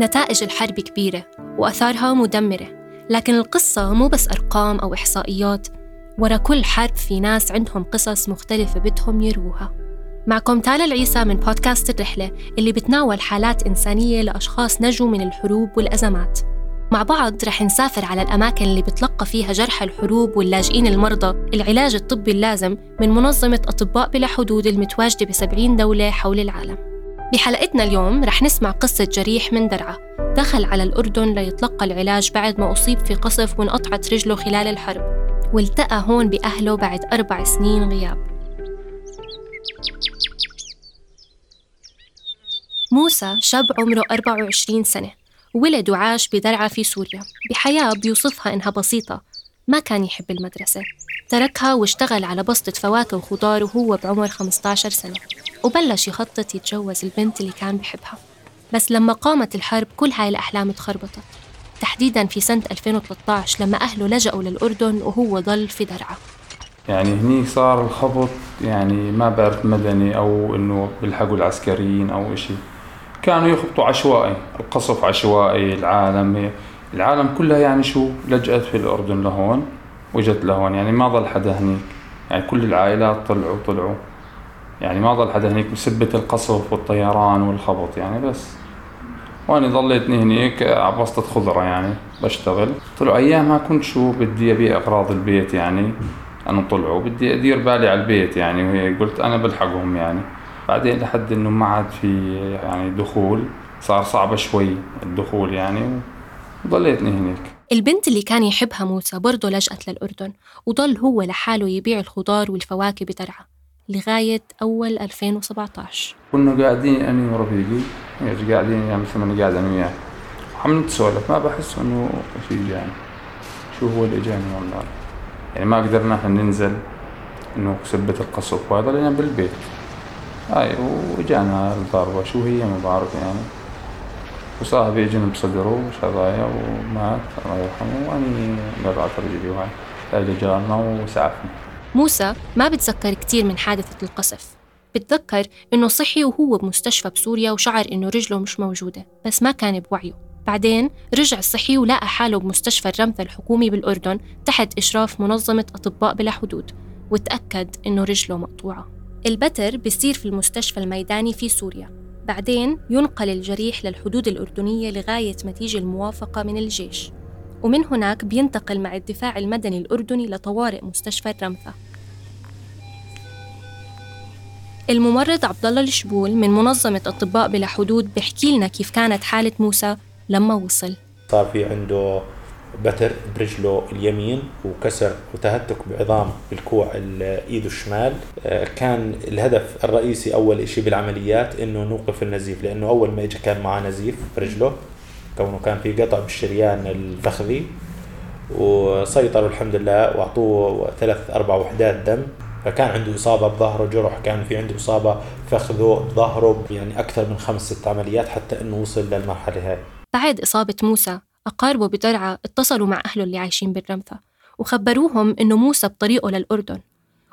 نتائج الحرب كبيرة وأثارها مدمرة لكن القصة مو بس أرقام أو إحصائيات. ورا كل حرب في ناس عندهم قصص مختلفة بدهم يروها. معكم تالا العيسى من بودكاست الرحلة اللي بتناول حالات إنسانية لأشخاص نجوا من الحروب والأزمات. مع بعض رح نسافر على الأماكن اللي بتلقى فيها جرحى الحروب واللاجئين المرضى. العلاج الطبي اللازم من منظمة أطباء بلا حدود المتواجدة بسبعين دولة حول العالم. بحلقتنا اليوم رح نسمع قصة جريح من درعا. دخل على الأردن ليتلقى العلاج بعد ما أصيب في قصف وانقطعت رجله خلال الحرب والتقى هون بأهله بعد أربع سنين غياب. موسى شاب عمره 24 سنة ولد وعاش بدرعا في سوريا. بحياة بيوصفها إنها بسيطة ما كان يحب المدرسة. تركها واشتغل على بسطة فواكه وخضار وهو بعمر 15 سنة. وبلش يخطط يتجوز البنت اللي كان بحبها. بس لما قامت الحرب كل هاي الأحلام تخربطت تحديدا في سنة 2013 لما أهله لجأوا للأردن وهو ضل في درعا. يعني هني صار الخبط يعني ما بعرف مدني أو إنه بيلحقوا العسكريين أو إشي. كانوا يخبطوا عشوائي القصف عشوائي العالم. العالم كلها يعني شو؟ لجأت في الأردن لهون وجت لهون. يعني ما ضل حدا هنيك. يعني كل العائلات طلعوا طلعوا. يعني ما ضل حدا هنيك بسبة القصف والطيران والخبط يعني بس. وأنا ضليتني هنيك عبسطة خضرة يعني بشتغل. طلعوا أيامها كنت شو بدي أبيع أغراض البيت يعني. أنا طلعوا بدي أدير بالي على البيت يعني. وهيك قلت أنا بلحقهم يعني. بعدين لحد إنه ما عاد في يعني دخول صار صعب شوي الدخول يعني. وضليتني هنيك البنت اللي كان يحبها موسى برضه لجأت للأردن وضل هو لحاله يبيع الخضار والفواكه بدرعا لغاية أول 2017 كنا قاعدين أنا ورفيقي يعني قاعدين يعني مثل ما أنا قاعد أنا وياه. عم نتسولف ما بحس إنه في يعني شو هو اللي إجاني والله يعني ما قدرنا إحنا ننزل إنه سبة القصف وهذا لنا بالبيت. هاي وإجانا الضربة شو هي؟ ما بعرف يعني. وصاحبي اجى بصدره شظايا ومات الله يرحمه وأني قطعت رجلي وهاي. اجى جارنا موسى ما بتذكر كتير من حادثة القصف. بتذكر إنه صحي وهو بمستشفى بسوريا وشعر إنه رجله مش موجودة بس ما كان بوعيه. بعدين رجع صحي ولقى حاله بمستشفى الرمثة الحكومي بالأردن تحت إشراف منظمة أطباء بلا حدود وتأكد إنه رجله مقطوعة. البتر بيصير في المستشفى الميداني في سوريا. بعدين ينقل الجريح للحدود الأردنية لغاية ما تيجي الموافقة من الجيش. ومن هناك بينتقل مع الدفاع المدني الأردني لطوارئ مستشفى الرمثة الممرض عبد الله الشبول من منظمة أطباء بلا حدود بحكي لنا كيف كانت حالة موسى لما وصل. صار في عنده بتر برجله اليمين وكسر وتهتك بعظام الكوع ايده الشمال. آه، كان الهدف الرئيسي أول شيء بالعمليات إنه نوقف النزيف لأنه أول ما اجى كان معاه نزيف برجله كونه كان في قطع بالشريان الفخذي. وسيطروا الحمد لله وأعطوه ثلاث أربع وحدات دم. فكان عنده إصابة بظهره جرح كان في عنده إصابة فخذه بظهره. يعني أكثر من خمس ست عمليات حتى إنه وصل للمرحلة هاي. بعد إصابة موسى أقاربه بدرعا اتصلوا مع أهله اللي عايشين بالرمثة وخبروهم إنه موسى بطريقه للأردن.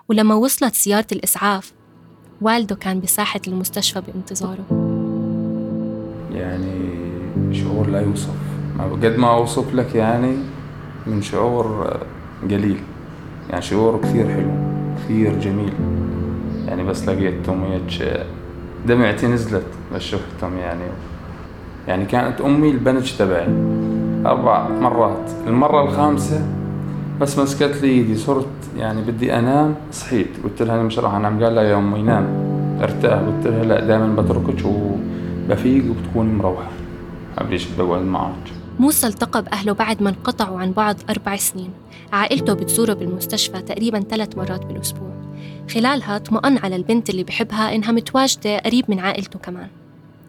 ولما وصلت سياره الإسعاف والده كان بساحة المستشفى بانتظاره. يعني شعور لا يوصف. قد ما أوصف لك يعني من شعور قليل. يعني شعور كثير حلو كثير جميل. يعني بس لقيتهم هيك دمعتي نزلت بس شفتهم يعني. يعني كانت أمي البنج تبعي. أربع مرات. المرة الخامسة بس مسكت لي ايدي صرت يعني بدي أنام صحيت. قلت لها أنا مش راح أنام. قال لا أمي نام. ارتاح. قلت لها لا دائما بتركك وبفيق وبتكون مروحة. قبليش بقعد معك. موسى التقى بأهله بعد ما انقطعوا عن بعض أربع سنين. عائلته بتزوره بالمستشفى تقريبا ثلاث مرات بالأسبوع. خلالها اطمأن على البنت اللي بحبها إنها متواجدة قريب من عائلته كمان.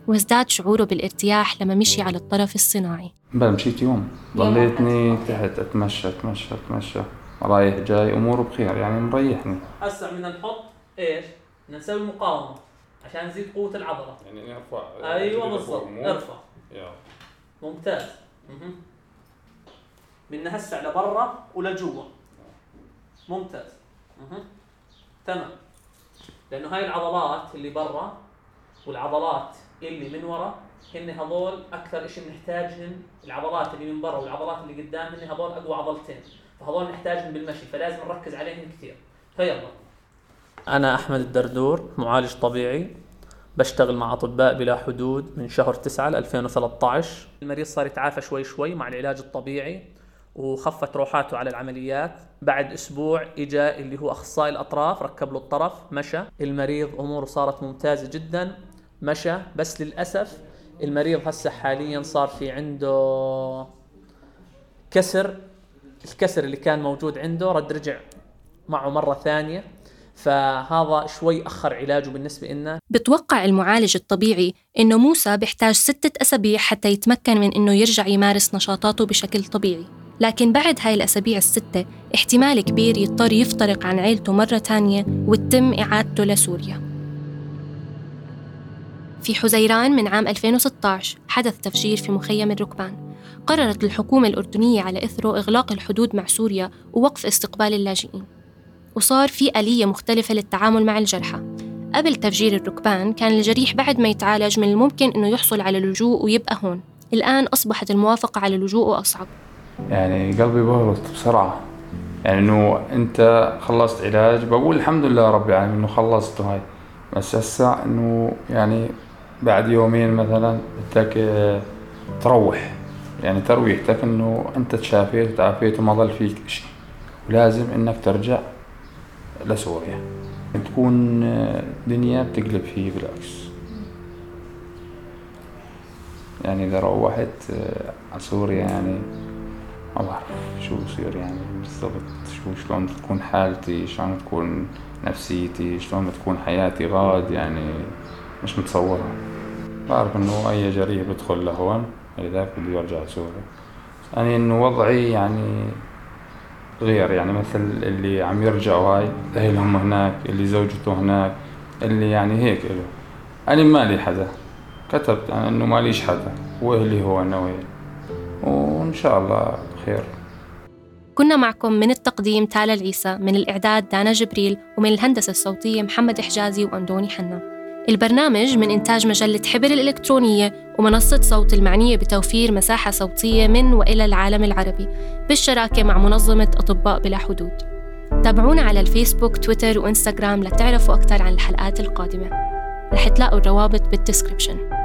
وازداد شعوره بالارتياح لما مشي على الطرف الصناعي. بلا مشيت يوم. ضليتني تحت أتمشى أتمشى أتمشى. رايح جاي اموره بخير يعني مريحني. هسه بدنا نحط إيش؟ بدنا نسوي مقاومة عشان نزيد قوة العضلة. يعني ارفع أيوه بالضبط. ارفع. ممتاز. بدنا هسه لبرا ولجوا ممتاز. مه. تمام. لأنه هاي العضلات اللي برا والعضلات اللي من ورا هن هذول أكثر شيء بنحتاجهم العضلات اللي من برا والعضلات اللي قدام هن هذول أقوى عضلتين. فهذول نحتاجهم بالمشي فلازم نركز عليهم كثير. فيلا. أنا أحمد الدردور معالج طبيعي بشتغل مع أطباء بلا حدود من شهر 9 ل 2013 المريض صار يتعافى شوي شوي مع العلاج الطبيعي وخفت روحاته على العمليات. بعد أسبوع اجى اللي هو أخصائي الأطراف ركب له الطرف مشى. المريض أموره صارت ممتازة جدا مشى. بس للأسف المريض هسه حاليا صار في عنده كسر الكسر اللي كان موجود عنده رد رجع معه مرة ثانية فهذا شوي أخر علاجه بالنسبة لنا بتوقع المعالج الطبيعي إنه موسى بيحتاج ستة أسابيع حتى يتمكن من إنه يرجع يمارس نشاطاته بشكل طبيعي. لكن بعد هاي الأسابيع الستة احتمال كبير يضطر يفترق عن عيلته مرة تانية وتتم إعادته لسوريا. في حزيران من عام 2016 حدث تفجير في مخيم الركبان. قررت الحكومة الأردنية على إثره إغلاق الحدود مع سوريا ووقف استقبال اللاجئين. وصار في آلية مختلفة للتعامل مع الجرحى. قبل تفجير الركبان كان الجريح بعد ما يتعالج من الممكن أنه يحصل على اللجوء ويبقى هون. الآن أصبحت الموافقة على اللجوء أصعب. يعني قلبي بهرت بسرعة. يعني إنه أنت خلصت علاج بقول الحمد لله رب العالمين إنه خلصت هاي. بس هسه إنه يعني بعد يومين مثلا بدك آه، تروح. يعني ترويحتك إنه أنت تشافيت وتعافيت وما ضل فيك شيء ولازم إنك ترجع لسوريا. تكون آه، دنيا بتقلب فيه بالعكس. يعني إذا روحت آه، على سوريا يعني ما بعرف شو بصير يعني بالضبط. شو شلون تكون حالتي؟ شلون تكون نفسيتي؟ شلون بتكون حياتي غاد؟ يعني مش متصورة. بعرف إنه أي جريح بدخل لهون لذلك بده يرجع سوريا يعني إنه وضعي يعني غير يعني مثل اللي عم يرجعوا هاي أهلهم هناك اللي زوجته هناك اللي يعني هيك له أنا مالي حدا. كتبت أنا إنه ماليش حدا. وأهلي هو أنا وهي وإن شاء الله خير كنا معكم من التقديم تالا العيسى من الإعداد دانا جبريل ومن الهندسة الصوتية محمد حجازي وأندوني حنا. البرنامج من إنتاج مجلة حبر الإلكترونية ومنصة صوت المعنية بتوفير مساحة صوتية من وإلى العالم العربي بالشراكة مع منظمة أطباء بلا حدود. تابعونا على الفيسبوك تويتر وإنستغرام لتعرفوا أكثر عن الحلقات القادمة. رح تلاقوا الروابط بالدسكريبشن